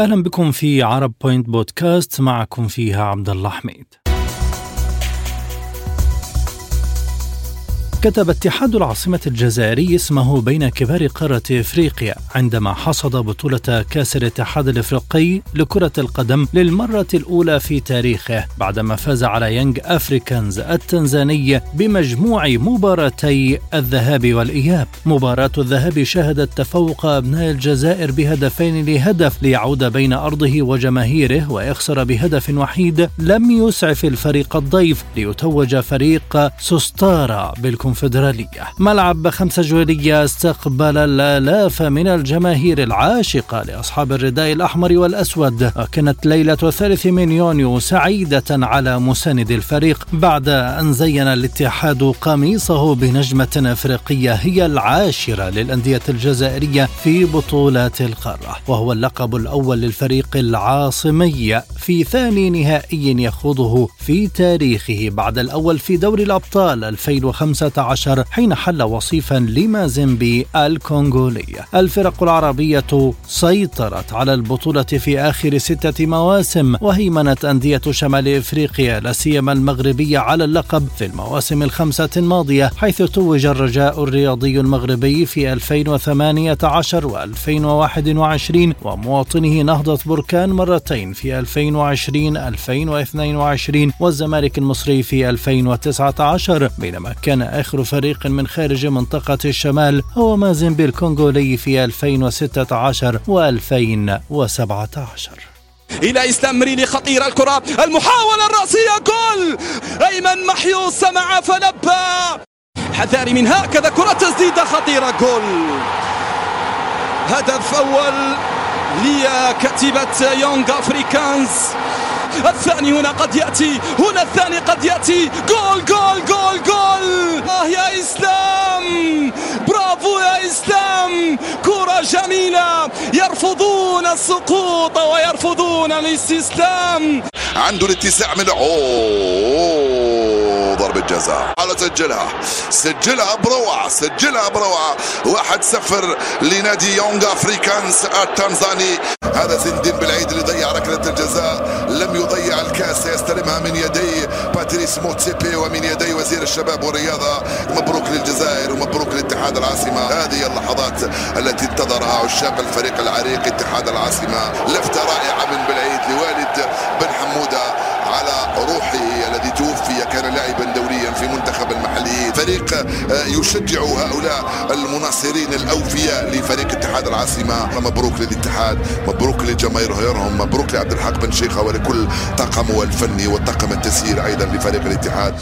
أهلا بكم في عرب بوينت بودكاست معكم فيها عبد الله حميد. كتب اتحاد العاصمة الجزائري اسمه بين كبار قارة إفريقيا عندما حصد بطولة كأس الاتحاد الإفريقي لكرة القدم للمرة الأولى في تاريخه بعدما فاز على يانج أفريكانز التنزاني بمجموع مباراتي الذهاب والإياب. مباراة الذهاب شهدت تفوق أبناء الجزائر بهدفين لهدف ليعود بين أرضه وجماهيره ويخسر بهدف وحيد لم يسعف الفريق الضيف ليتوج فريق سوستارا بالكونفدرالية الكونفدرالية ملعب خمسة جويلية استقبل الآلاف من الجماهير العاشقة لأصحاب الرداء الأحمر والأسود. كانت ليلة الثالث من يونيو سعيدة على مساند الفريق بعد أن زين الاتحاد قميصه بنجمة أفريقية هي العاشرة للأندية الجزائرية في بطولات القارة. وهو اللقب الأول للفريق العاصمي في ثاني نهائي يخوضه في تاريخه بعد الأول في دوري الأبطال 2015 2016 حين حل وصيفا لمازيمبي الكونغولي. الفرق العربية سيطرت على البطولة في آخر ستة مواسم وهيمنت أندية شمال إفريقيا لا سيما المغربية على اللقب في المواسم الخمسة الماضية حيث توج الرجاء الرياضي المغربي في 2018 و2021 ومواطنه نهضة بركان مرتين في 2020 2022 والزمالك المصري في 2019 بينما كان آخر فريق من خارج منطقة الشمال هو مازن الكونغولي في 2016 و2017 إلى إسلام خطيره الكرة المحاولة الرأسية جول! أيمن محيوس سمع فلبى حذاري من هكذا كرة تسديده خطيرة جول! هدف أول لكتيبه يونغ أفريكانز. الثاني هنا قد يأتي. هنا الثاني قد يأتي. جول جول جول جول. آه يا إسلام. برافو يا إسلام. كرة جميلة. يرفضون السقوط ويرفضون الاستسلام. عنده الاتساع من اوه ضربة جزاء. على سجلها. سجلها بروعة. سجلها بروعة. واحد صفر لنادي يونغ أفريكانس التنزاني. هذا زين الدين بلعيد اللي ضيع ركلة الجزاء. لم يضيع الكاس. سيستلمها من يدي باتريس موتسيبي ومن يدي وزير الشباب والرياضة. مبروك للجزائر ومبروك لاتحاد العاصمة. هذه اللحظات التي انتظرها عشاق الفريق العريق اتحاد العاصمة. لفتة رائعة من بالعيد لوالد بن حمودة على روحه الذي توفي كان لاعبا دوليا في منتخب المحلي. فريق آه، يشجع هؤلاء المناصرين الأوفياء لفريق اتحاد العاصمة. مبروك للاتحاد مبروك لجماهيرهم مبروك لعبد الحق بن شيخة ولكل طاقمه الفني والطاقم التسيير أيضا لفريق الاتحاد.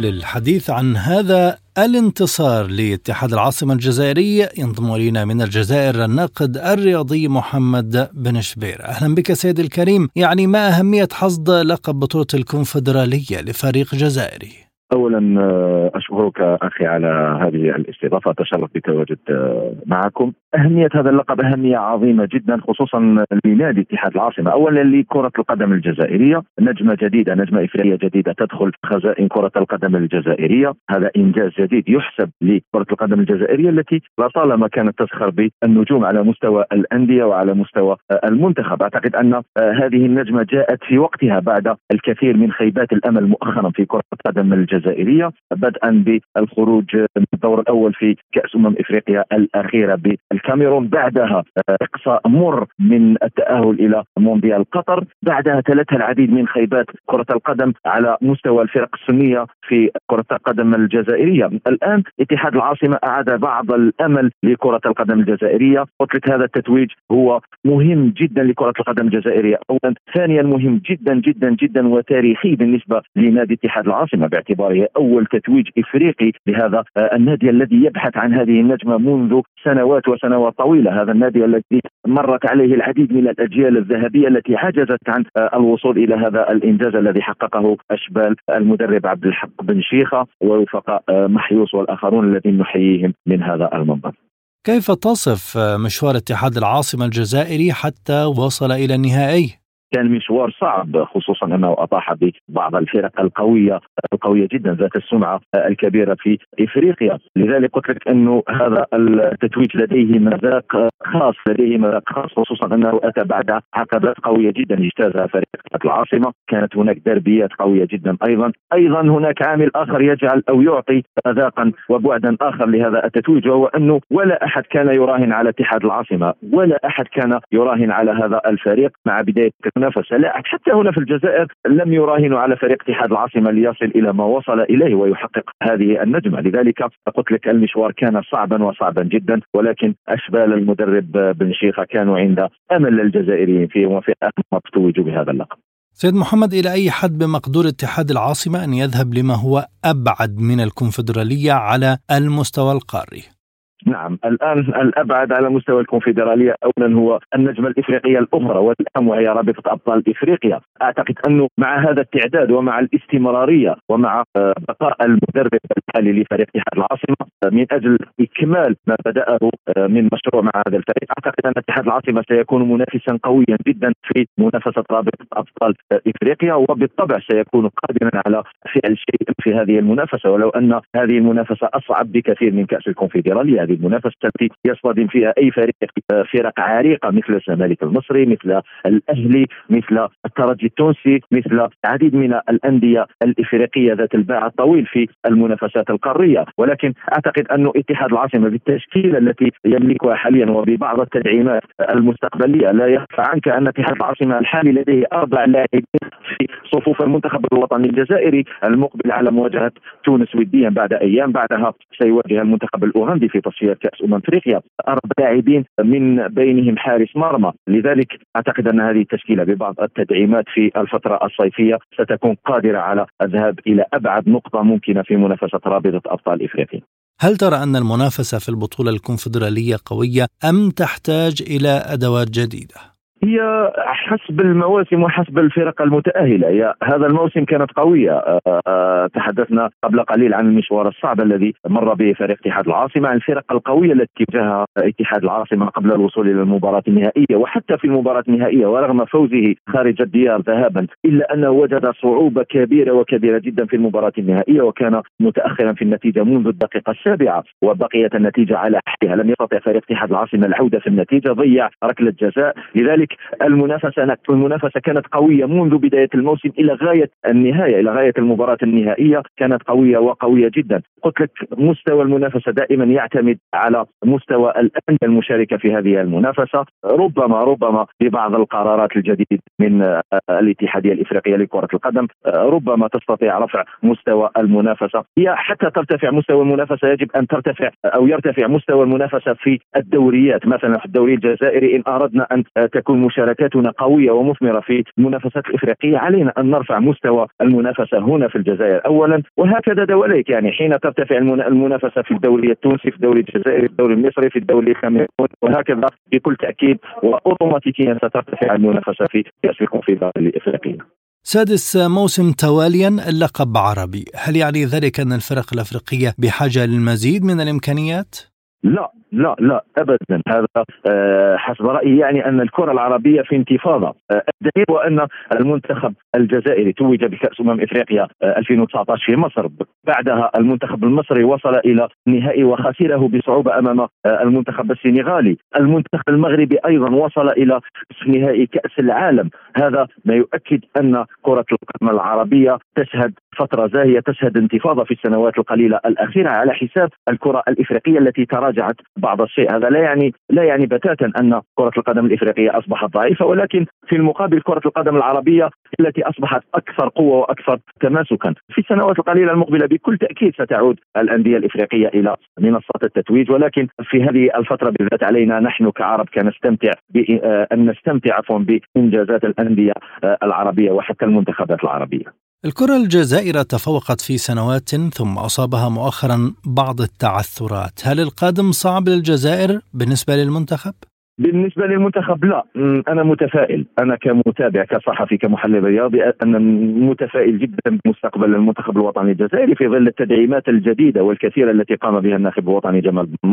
للحديث عن هذا الانتصار لاتحاد العاصمة الجزائري ينضم إلينا من الجزائر الناقد الرياضي محمد بن شبير. أهلا بك سيد الكريم. يعني ما أهمية حصد لقب بطولة الكونفدرالية لفريق جزائري؟ اولا آه، أشكرك أخي على هذه الاستضافة. اتشرف بتواجد آه، معكم. أهمية هذا اللقب أهمية عظيمة جدا خصوصا لنادي اتحاد العاصمة. اولا لكرة القدم الجزائرية. نجمة جديدة نجمة إفريقية جديدة تدخل خزائن كرة القدم الجزائرية. هذا إنجاز جديد يحسب لكرة القدم الجزائرية التي لطالما كانت تزخر بالنجوم على مستوى الأندية وعلى مستوى آه، المنتخب. أعتقد أن هذه النجمة جاءت في وقتها بعد الكثير من خيبات الأمل مؤخرا في كرة القدم الجزائرية. الجزائرية بدءا بالخروج من الدور الأول في كأس أمم إفريقيا الأخيرة بالكاميرون بعدها إقصاء مر من التأهل إلى مونديال قطر بعدها تلتها العديد من خيبات كرة القدم على مستوى الفرق السنية في كرة القدم الجزائرية. الآن اتحاد العاصمة أعاد بعض الأمل لكرة القدم الجزائرية. قلت هذا التتويج هو مهم جدا لكرة القدم الجزائرية. اولا ثانيا مهم جدا جدا جدا وتاريخي بالنسبة لنادي اتحاد العاصمة باعتبار باعتباره أول تتويج إفريقي لهذا آه، النادي الذي يبحث عن هذه النجمة منذ سنوات وسنوات طويلة، هذا النادي الذي مرت عليه العديد من الأجيال الذهبية التي عجزت عن آه، الوصول إلى هذا الإنجاز الذي حققه أشبال المدرب عبد الحق بن شيخة ووفق آه، محيوس والآخرون الذين نحييهم من هذا المنبر. كيف تصف مشوار اتحاد العاصمة الجزائري حتى وصل إلى النهائي؟ كان مشوار صعب خصوصا أنه أطاح ببعض الفرق القوية القوية جدا ذات السمعة الكبيرة في إفريقيا. لذلك قلت لك أنه هذا التتويج لديه مذاق خاص لديه مذاق خاص خصوصا أنه أتى بعد عقبات قوية جدا اجتازها فريق العاصمة. كانت هناك دربيات قوية جدا أيضا. أيضا هناك عامل آخر يجعل أو يعطي مذاقا وبعدا آخر لهذا التتويج وهو أنه ولا أحد كان يراهن على اتحاد العاصمة ولا أحد كان يراهن على هذا الفريق. مع بداية المنافسه لا حتى هنا في الجزائر لم يراهنوا على فريق اتحاد العاصمة ليصل إلى ما وصل إليه ويحقق هذه النجمة. لذلك قلت لك المشوار كان صعبا وصعبا جدا ولكن أشبال المدرب بن شيخه كانوا عند أمل الجزائريين فيه وفي اهم توجوا بهذا اللقب. سيد محمد إلى أي حد بمقدور اتحاد العاصمة أن يذهب لما هو أبعد من الكونفدرالية على المستوى القاري؟ نعم الآن الأبعد على مستوى الكونفدرالية اولا هو النجمة الإفريقية الأخرى والاهم وهي رابطة أبطال إفريقيا. أعتقد أنه مع هذا التعداد ومع الاستمرارية ومع آه، بقاء المدرب الحالي لفريق اتحاد العاصمة من أجل إكمال ما بدأه آه، من مشروع مع هذا الفريق. أعتقد أن اتحاد العاصمة سيكون منافسا قويا جدا في منافسة رابطة أبطال إفريقيا وبالطبع سيكون قادرا على فعل شيء في هذه المنافسة. ولو أن هذه المنافسة أصعب بكثير من كأس الكونفدراليه هذه المنافسة التي يصطدم فيها أي فريق فرق عريقة مثل الزمالك المصري مثل الأهلي مثل الترجي التونسي مثل العديد من الأندية الإفريقية ذات الباع الطويل في المنافسات القارية. ولكن أعتقد انه اتحاد العاصمة بالتشكيلة التي يملكها حاليا وببعض التدعيمات المستقبلية لا يخفى عنك أن اتحاد العاصمة الحالي لديه أربع لاعبين في صفوف المنتخب الوطني الجزائري المقبل على مواجهة تونس وديا بعد أيام بعدها سيواجه المنتخب الاوغندي في تصفيات كأس أمم أفريقيا أربع لاعبين من بينهم حارس مرمى. لذلك أعتقد أن هذه التشكيلة ببعض التدعيمات في الفترة الصيفية ستكون قادرة على الذهاب إلى أبعد نقطة ممكنة في منافسة رابطة أبطال إفريقيا. هل ترى أن المنافسة في البطولة الكونفدرالية قوية أم تحتاج إلى أدوات جديدة؟ هي حسب المواسم وحسب الفرق المتأهلة. هي هذا الموسم كانت قوية. أه أه تحدثنا قبل قليل عن المشوار الصعب الذي مر به فريق اتحاد العاصمة عن الفرق القوية التي واجهها اتحاد العاصمة قبل الوصول إلى المباراة النهائية وحتى في المباراة النهائية ورغم فوزه خارج الديار ذهابا إلا أنه وجد صعوبة كبيرة وكبيرة جدا في المباراة النهائية وكان متأخرا في النتيجة منذ الدقيقة السابعة وبقيت النتيجة على حدها. لم يستطع فريق اتحاد العاصمة العودة في النتيجة ضيع ركلة جزاء. لذلك المنافسة المنافسة كانت قوية منذ بداية الموسم إلى غاية النهاية إلى غاية المباراة النهائية كانت قوية وقوية جدا. قلت لك مستوى المنافسة دائما يعتمد على مستوى الأندية المشاركة في هذه المنافسة. ربما ربما ببعض القرارات الجديدة من الاتحادية الإفريقية لكرة القدم ربما تستطيع رفع مستوى المنافسة. هي حتى ترتفع مستوى المنافسة يجب أن ترتفع أو يرتفع مستوى المنافسة في الدوريات. مثلا في الدوري الجزائري إن أردنا أن تكون مشاركاتنا قوية ومثمرة في المنافسات الافريقيه علينا أن نرفع مستوى المنافسة هنا في الجزائر اولا وهكذا دواليك. يعني حين ترتفع المنافسة في الدوري التونسي في الدوري الجزائري في الدوري المصري في الدوري الكاميروني وهكذا بكل تأكيد. واوتوماتيكيا سترتفع المنافسة في كاس الكونفدراليه الافريقيه سادس موسم تواليا اللقب عربي. هل يعني ذلك أن الفرق الأفريقية بحاجة للمزيد من الإمكانيات؟ لا. لا لا ابدا. هذا آه، حسب رأيي يعني أن الكرة العربية في انتفاضة. آه، الدليل هو أن المنتخب الجزائري توج بكأس أمم إفريقيا 2019 آه، في مصر. بعدها المنتخب المصري وصل إلى النهائي وخسره بصعوبة أمام المنتخب السنغالي. المنتخب المغربي أيضا وصل إلى نهائي كأس العالم. هذا ما يؤكد أن كرة القدم العربية تشهد فترة زاهية تشهد انتفاضة في السنوات القليلة الأخيرة. على حساب الكرة الإفريقية التي تراجعت بعض الشيء. هذا لا يعني لا يعني بتاتا أن كرة القدم الإفريقية أصبحت ضعيفة ولكن في المقابل كرة القدم العربية التي أصبحت أكثر قوة وأكثر تماسكا. في السنوات القليلة المقبلة بكل تأكيد ستعود الأندية الإفريقية إلى منصات التتويج ولكن في هذه الفترة بالذات علينا نحن كعرب كنستمتع آه، أن نستمتع عفوا بإنجازات الأندية آه، العربية وحتى المنتخبات العربية. الكرة الجزائر تفوقت في سنوات ثم أصابها مؤخرا بعض التعثرات هل القادم صعب للجزائر بالنسبة للمنتخب؟ بالنسبة للمنتخب لا. أنا متفائل. أنا كمتابع كصحفي كمحلل رياضي أنا متفائل جدا بمستقبل المنتخب الوطني الجزائري في ظل التدعيمات الجديدة والكثيره التي قام بها الناخب الوطني جمال بن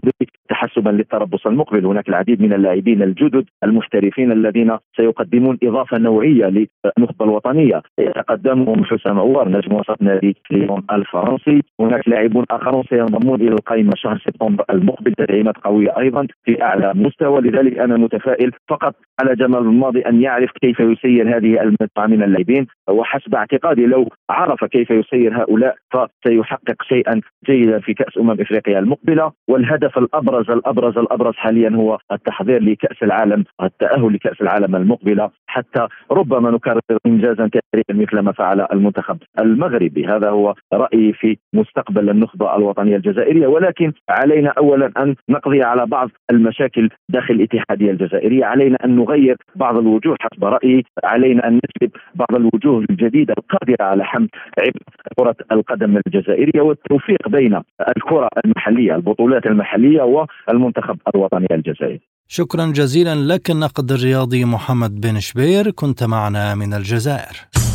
تحسبا للتربص المقبل. هناك العديد من اللاعبين الجدد المحترفين الذين سيقدمون إضافة نوعية للنخبة الوطنية. يتقدمهم حسام عوار نجم وسط نادي ليون الفرنسي. هناك لاعبون آخرون سينضمون إلى القائمه شهر سبتمبر المقبل. تدعيمات قوية أيضا في أعلى مستوى. لذلك أنا متفائل فقط على جمال الماضي أن يعرف كيف يسير هذه المجموعه من اللاعبين وحسب اعتقادي لو عرف كيف يسير هؤلاء فسيحقق شيئا جيدا في كأس أمم إفريقيا المقبلة. والهدف الأبرز الأبرز الأبرز حاليا هو التحضير لكأس العالم التأهل لكأس العالم المقبلة. حتى ربما نكرر انجازا تاريخيا مثل ما فعل المنتخب المغربي. هذا هو رأيي في مستقبل النخبة الوطنية الجزائرية. ولكن علينا اولا أن نقضي على بعض المشاكل داخل الاتحادية الجزائرية علينا أن نغير بعض الوجوه حسب رأيي علينا أن نجلب بعض الوجوه الجديدة القادرة على حمل عبء كرة القدم الجزائرية والتوفيق بين الكرة المحلية البطولات المحلية والمنتخب الوطني الجزائري. شكرا جزيلا لك النقد الرياضي محمد بن شبير كنت معنا من الجزائر.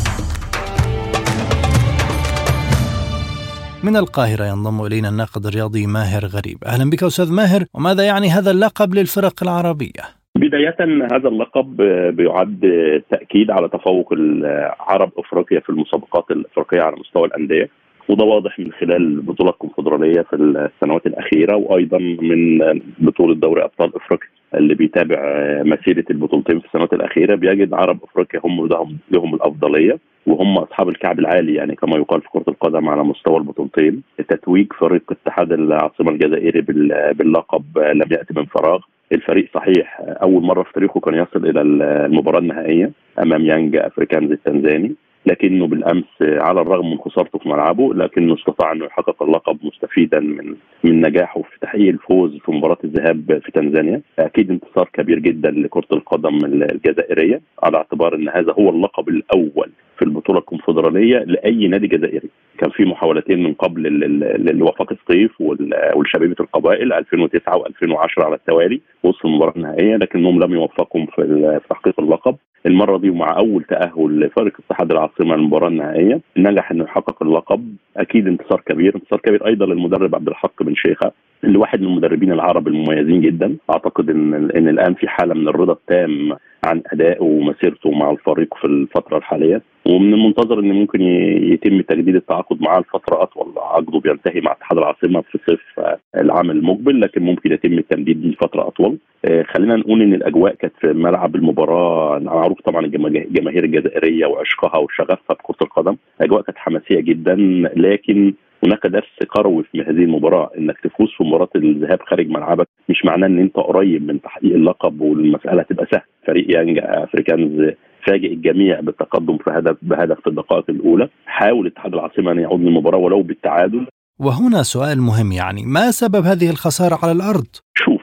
من القاهرة ينضم إلينا الناقد الرياضي ماهر غريب أهلا بك أستاذ ماهر وماذا يعني هذا اللقب للفرق العربية؟ بداية هذا اللقب بيعد تأكيد على تفوق عرب أفريقيا في المسابقات الأفريقية على مستوى الأندية وده واضح من خلال بطولة الكونفدرالية في السنوات الأخيرة وأيضا من بطولة دوري أبطال أفريقيا اللي بيتابع مسيرة البطولتين في السنوات الأخيرة. بيجد عرب أفريقيا هم لهم, الأفضلية وهم أصحاب الكعب العالي يعني كما يقال في كرة القدم على مستوى البطولتين. تتويج فريق اتحاد العاصمة الجزائري باللقب لم يأتي من فراغ. الفريق صحيح أول مرة في تاريخه كان يصل إلى المباراة النهائية أمام يانج أفريكانز التنزاني. لكنه بالأمس على الرغم من خسارته في ملعبه لكنه استطاع انه يحقق اللقب مستفيدا من من نجاحه في تحقيق الفوز في مباراة الذهاب في تنزانيا. أكيد انتصار كبير جدا لكرة القدم الجزائرية على اعتبار أن هذا هو اللقب الأول في البطولة الكونفدرالية لأي نادي جزائري. كان في محاولتين من قبل لوفاق سقيف والشبيبة القبائل 2009 و2010 على التوالي وصلوا المباراة النهائية لكنهم لم يوفقهم في تحقيق اللقب. المرة دي ومع أول تأهل لفريق اتحاد العاصمة للمباراة النهائية نجح إنه يحقق اللقب. أكيد انتصار كبير انتصار كبير أيضا للمدرب عبد الحق بن شيخة. اللي واحد من المدربين العرب المميزين جدا. أعتقد إن إن الآن في حالة من الرضا التام عن أدائه ومسيرته مع الفريق في الفترة الحالية. ومن المنتظر إن ممكن يتم تجديد التعاقد معاه لفتره أطول. عقده بينتهي مع اتحاد العاصمة في صيف العام المقبل لكن ممكن يتم التمديد لفترة أطول. خلينا نقول إن الأجواء كانت في ملعب المباراة معروف طبعا الجماهير الجزائرية وعشقها وشغفها بكرة القدم. أجواء كانت حماسية جدا لكن هناك درس قروي في هذه المباراة إنك تفوز في مباراة الذهاب خارج ملعبك مش معناه إن أنت قريب من تحقيق اللقب والمسألة تبقى سهلة. فريق يانج أفريكانز فاجئ الجميع بالتقدم في هدف بهدف في الدقائق الأولى. حاول اتحاد العاصمة أن يعود للمباراة ولو بالتعادل. وهنا سؤال مهم يعني ما سبب هذه الخسارة على الأرض؟ شوف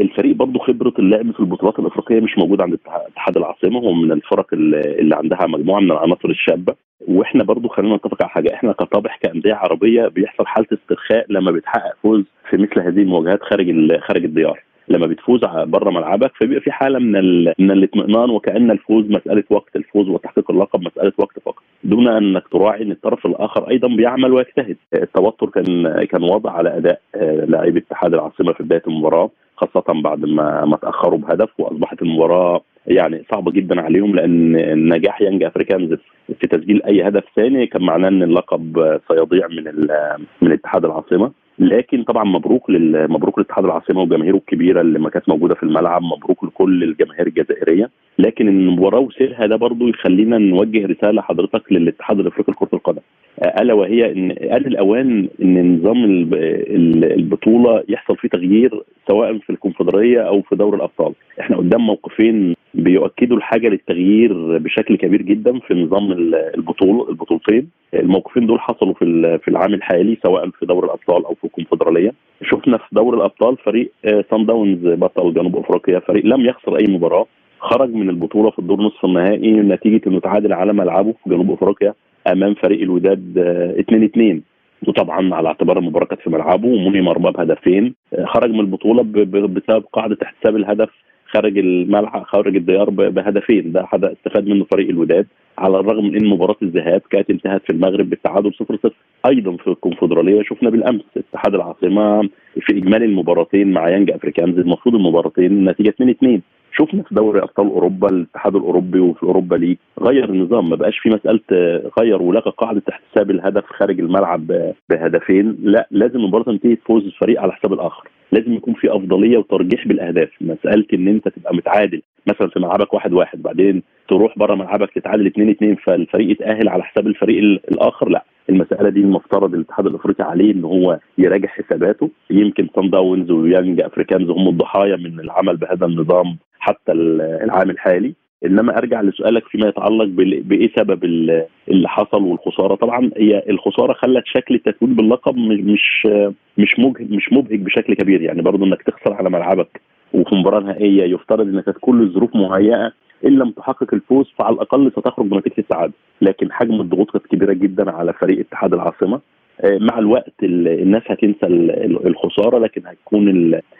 الفريق برضه خبرة اللعب في البطولات الأفريقية مش موجوده عند اتحاد العاصمة هو من الفرق اللي عندها مجموعة من العناصر الشابة. وإحنا برضه خلينا نتفق على حاجة إحنا كطابع كأندية عربية بيحصل حالة استرخاء لما بيتحقق فوز في مثل هذه المواجهات خارج خارج الديار لما بتفوز بره ملعبك فبيبقى في حالة من. من الاطمئنان وكأن الفوز مسألة وقت الفوز وتحقيق اللقب مسألة وقت فقط دون أنك تراعي إن الطرف الآخر أيضا بيعمل ويجتهد التوتر كان كان واضح على أداء لاعبي اتحاد العاصمة في بداية المباراة خاصة بعد ما ما تأخروا بهدف وأصبحت المباراة يعني صعبه جدا عليهم لأن نجاح يانج افريكانز في تسجيل أي هدف ثاني كان معناه إن اللقب سيضيع من من اتحاد العاصمة لكن طبعا مبروك. مبروك لاتحاد العاصمة وجماهيره الكبيرة اللي ما كانت موجودة في الملعب مبروك لكل الجماهير الجزائرية لكن المباراه وسيرها ده برضو يخلينا نوجه رسالة لحضرتك للاتحاد الإفريقي لكرة القدم ألا وهي إن آن الأوان إن نظام البطولة يحصل فيه تغيير سواء في الكونفدرالية أو في دوري الأبطال. إحنا قدام موقفين بيؤكدوا الحاجة للتغيير بشكل كبير جدا في نظام البطولة البطولتين. الموقفين دول حصلوا في في العام الحالي سواء في دوري الأبطال أو في الكونفدرالية. شفنا في دوري الأبطال فريق سان داونز بطل جنوب أفريقيا فريق لم يخسر أي مباراة. خرج من البطولة في الدور نصف النهائي نتيجة إنه تعادل على ملعبه في جنوب أفريقيا أمام فريق الوداد 2 2 وطبعا على اعتبار المباراه كانت في ملعبه ومني مرماه بهدفين خرج من البطولة بسبب قاعدة احتساب الهدف خارج الملعب خارج الديار بهدفين ده حدا استفاد منه فريق الوداد على الرغم من إن مباراة الذهاب كانت انتهت في المغرب بالتعادل 0 0 أيضا في الكونفدرالية شفنا بالأمس اتحاد العاصمة في إجمالي المباراتين مع يانج أفريكانز المفروض المباراتين نتيجة 2 2 شفنا في دوري أبطال أوروبا الاتحاد الأوروبي وفي أوروبا ليج غير النظام ما بقاش في مسألة غير ولغى قاعدة احتساب الهدف خارج الملعب بهدفين. لا لازم المباراة تنتهي فوز الفريق على حساب الآخر. لازم يكون في أفضلية وترجيح بالأهداف. مسألة إن أنت تبقى متعادل مثلا في ملعبك واحد واحد بعدين تروح بره ملعبك تتعادل 2 2 فالفريق يتأهل على حساب الفريق الآخر. لا المسألة دي المفترض الاتحاد الأفريقي عليه إن هو يراجع حساباته. يمكن صن داونز ويانج أفريكانز هم الضحايا من العمل بهذا النظام. حتى العام الحالي. إنما أرجع لسؤالك فيما يتعلق بإيه سبب اللي حصل والخسارة. طبعا هي الخسارة خلت شكل التتويج باللقب مش مش مبهج مش مبهج بشكل كبير. يعني برضه إنك تخسر على ملعبك وفي مباراة نهائية يفترض ان كانت كل الظروف مهيئة إن لم تحقق الفوز فعلى الأقل ستخرج بنتيجة السعاده لكن حجم الضغوط كانت كبيرة جدا على فريق اتحاد العاصمة. مع الوقت الناس هتنسى الخسارة لكن هتكون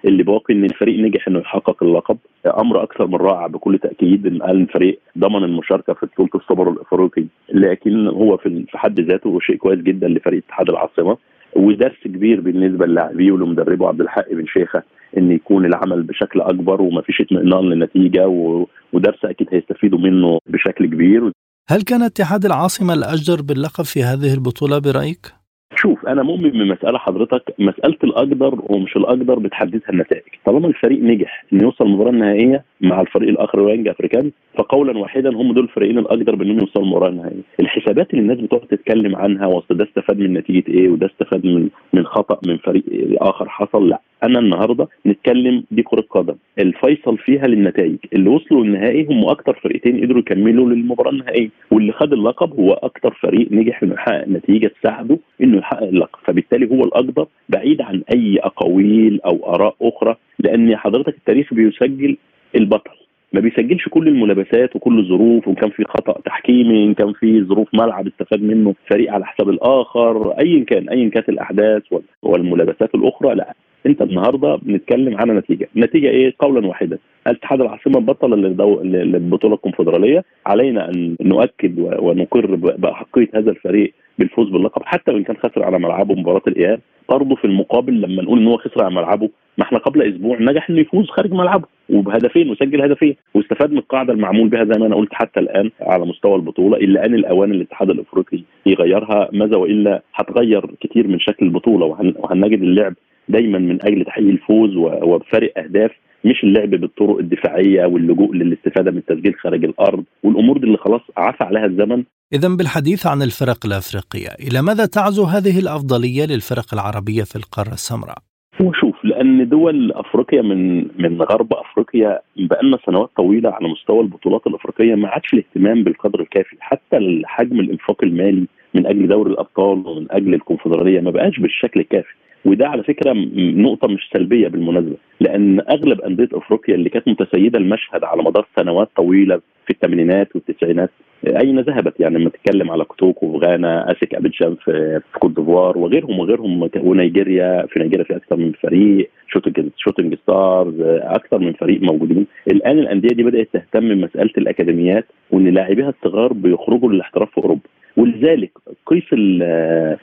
اللي باقي إن الفريق نجح إنه يحقق اللقب. أمر أكثر من رائع بكل تأكيد إن الفريق ضمن المشاركة في بطولة السوبر الأفريقي لكن هو في حد ذاته شيء كويس جدا لفريق اتحاد العاصمة. ودرس كبير بالنسبة للاعبيه ولمدربه عبد الحق بن شيخة إن يكون العمل بشكل أكبر وما فيش اطمئنان للنتيجة ودرس أكيد هيستفيدوا منه بشكل كبير. هل كان اتحاد العاصمة الأجدر باللقب في هذه البطولة برأيك؟ شوف أنا مؤمن بمسألة حضرتك مسألة الأقدر ومش الأقدر بتحددها النتائج. طالما الفريق نجح إنه يوصل المباراه النهائيه مع الفريق الآخر ويانج افريكانز فقولا واحدا هم دول الفريقين الاقدر بأنهم يوصلوا المباراه النهائيه الحسابات اللي الناس بتقعد تتكلم عنها وأصل ده استفاد من نتيجة إيه وده استفاد من من خطأ من فريق آخر حصل؟ لا. أنا النهارده نتكلم دي كرة قدم. الفيصل فيها للنتائج. اللي وصلوا النهائي هم أكتر فرقتين قدروا يكملوا للمباراة النهائية. واللي خد اللقب هو أكتر فريق نجح إنه يحقق نتيجة تساعده إنه يحقق اللقب. فبالتالي هو الاقدر بعيد عن أي أقاويل أو آراء أخرى لأن حضرتك التاريخ بيسجل البطل. ما بيسجلش كل الملابسات وكل الظروف وان كان في خطأ تحكيمي ان كان في ظروف ملعب استفاد منه فريق على حساب الآخر ايا كان ايا كانت الأحداث والملابسات الأخرى لا. أنت النهارده بنتكلم على نتيجة، النتيجه إيه؟ قولا واحدا، اتحاد العاصمة بطل للبطولة الكونفدرالية، علينا أن نؤكد ونقر باحقيه هذا الفريق بالفوز باللقب حتى وإن كان خسر على ملعبه مباراة الإياب، برضه في المقابل لما نقول إن هو خسر على ملعبه ما إحنا قبل أسبوع نجح إنه يفوز خارج ملعبه وبهدفين وسجل هدفين واستفاد من القاعدة المعمول بها زي ما أنا قلت حتى الآن على مستوى البطولة إلا أن الأوان الاتحاد الأفريقي يغيرها ماذا وإلا هتغير كتير من شكل البطولة وهن وهنجد اللعب دايما من أجل تحقيق الفوز وبفارق أهداف مش اللعب بالطرق الدفاعية واللجوء للاستفادة من التسجيل خارج الأرض والأمور دي اللي خلاص عفى عليها الزمن. إذا بالحديث عن الفرق الأفريقية إلى ماذا تعزو هذه الأفضلية للفرق العربية في القارة السمراء؟ وشوف لأن دول أفريقيا من من غرب أفريقيا بقالنا سنوات طويلة على مستوى البطولات الأفريقية ما عادش الاهتمام بالقدر الكافي. حتى حجم الإنفاق المالي من أجل دوري الأبطال ومن أجل الكونفدرالية ما بقاش بالشكل الكافي. وده على فكرة نقطة مش سلبية بالمناسبة لأن أغلب أندية أفريقيا اللي كانت متسيدة المشهد على مدار سنوات طويلة في الثمانينات والتسعينات أين ذهبت؟ يعني لما تتكلم على كوتوكو في غانا أسيك أبيدجان في, في كوت ديفوار وغيرهم وغيرهم ونيجيريا في نيجيريا في أكثر من فريق شوتنج ستارز أكثر من فريق موجودين. الآن الأندية دي بدأت تهتم بمسألة الأكاديميات وإن لاعبيها الصغار بيخرجوا للاحتراف في أوروبا. ولذلك قيس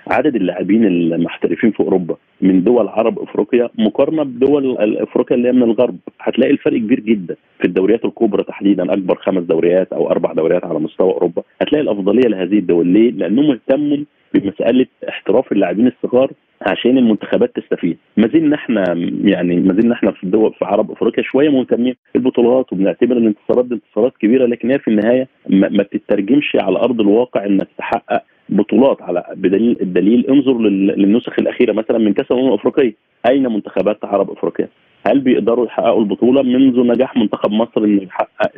عدد اللاعبين المحترفين في أوروبا من دول غرب أفريقيا مقارنة بدول أفريقيا اللي هي من الغرب هتلاقي الفرق كبير جدا في الدوريات الكبرى تحديدا أكبر خمس دوريات أو أربع دوريات على مستوى أوروبا هتلاقي الأفضلية لهذه الدول ليه؟ لأنهم اهتموا بمسألة احتراف اللاعبين الصغار عشان المنتخبات تستفيد. ما زلنا إحنا يعني ما زلنا إحنا في الدول في عرب افريقيا شوية مهتمين بالبطولات وبنعتبر إن الانتصارات دي انتصارات كبيرة لكن هي في النهاية ما, ما بتترجمش على أرض الواقع إنك تحقق بطولات. على بدليل الدليل انظر للنسخ الأخيرة مثلا من كأس الأمم الأفريقية. أين منتخبات عرب أفريقيا؟ هل بيقدروا يحققوا البطولة منذ نجاح منتخب مصر إنه يحقق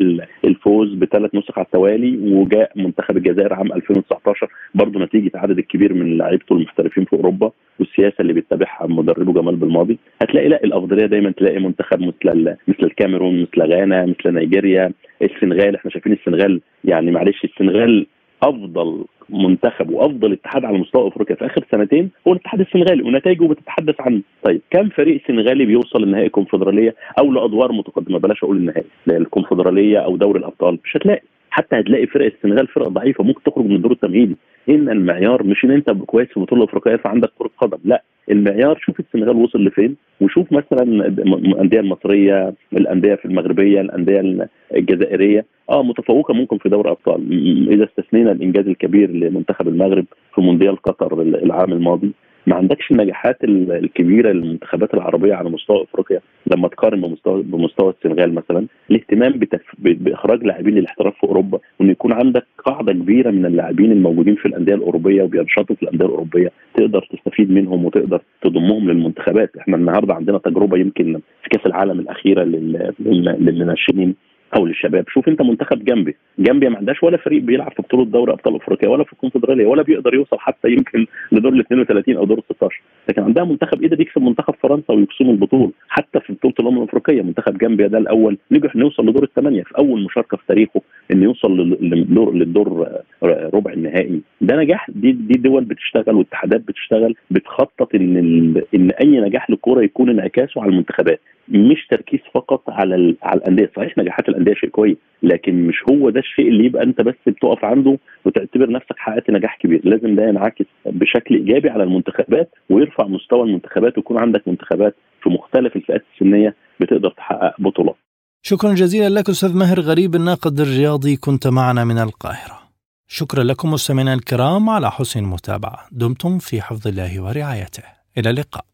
الفوز بثلاث نسخ على التوالي وجاء منتخب الجزائر عام 2019 برضه نتيجة عدد الكبير من لعيبته المحترفين في أوروبا والسياسة اللي بيتبعها مدربه جمال بالماضي هتلاقي لا الأفضلية دايما تلاقي منتخب مثل مثل الكاميرون مثل غانا مثل نيجيريا. السنغال إحنا شايفين السنغال يعني معلش السنغال أفضل منتخب وأفضل اتحاد على مستوى أفريقيا في آخر سنتين هو الاتحاد السنغالي ونتائجه بتتحدث عنه طيب كم فريق سنغالي بيوصل لنهائي الكونفدرالية أو لأدوار متقدمة؟ بلاش أقول النهائي الكونفدرالية أو دوري الأبطال مش هتلاقي. حتى هتلاقي فرق السنغال فرق ضعيفة ممكن تخرج من الدور التمهيدي. إن المعيار مش إن أنت كويس في البطوله الافريقيه فعندك كرة قدم. لا المعيار شوف السنغال وصل لفين وشوف مثلا الأندية المصرية الأندية في المغربية الأندية الجزائرية. آه متفوقة ممكن في دوري أبطال. إذا استثنينا الإنجاز الكبير لمنتخب المغرب في مونديال قطر العام الماضي. ما عندكش النجاحات الكبيرة للمنتخبات العربية على مستوى إفريقيا؟ لما تقارن بمستوى بمستوى السنغال مثلا الاهتمام بتف... بإخراج لاعبين للاحتراف في أوروبا وإن يكون عندك قاعدة كبيرة من اللاعبين الموجودين في الأندية الأوروبية وبينشطوا في الأندية الأوروبية تقدر تستفيد منهم وتقدر تضمهم للمنتخبات. إحنا النهارده عندنا تجربة يمكن في كأس العالم الأخيرة لل... للناشئين. أو للشباب. شوف أنت منتخب جنبي جنبي ما عندهاش ولا فريق بيلعب في بطولة دوري أبطال أفريقيا ولا في الكونفدرالية ولا بيقدر يوصل حتى يمكن لدور ال 32 أو دور ال 16 لكن عندها منتخب قدر يكسب منتخب فرنسا ويقسم البطولة. حتى في بطولة الأمم الأفريقية منتخب جامبيا ده الأول نجح نوصل لدور الثمانية في أول مشاركة في تاريخه. إنه يوصل للدور للدور ربع النهائي. ده نجاح دي دي دول بتشتغل واتحادات بتشتغل بتخطط إن إن أي نجاح للكورة يكون انعكاسه على المنتخبات مش تركيز فقط على على الأندية. صحيح نجاحات الأندية شيء كويس لكن مش هو ده الشيء اللي يبقى أنت بس بتقف عنده وتعتبر نفسك حققت نجاح كبير. لازم ده ينعكس بشكل إيجابي على المنتخبات ويرفع مستوى المنتخبات ويكون عندك منتخبات في مختلف الفئات السنية بتقدر تحقق بطولات. شكرا جزيلا لك أستاذ ماهر غريب الناقد الرياضي. كنت معنا من القاهرة. شكرا لكم مستمعينا الكرام على حسن المتابعة. دمتم في حفظ الله ورعايته. إلى اللقاء.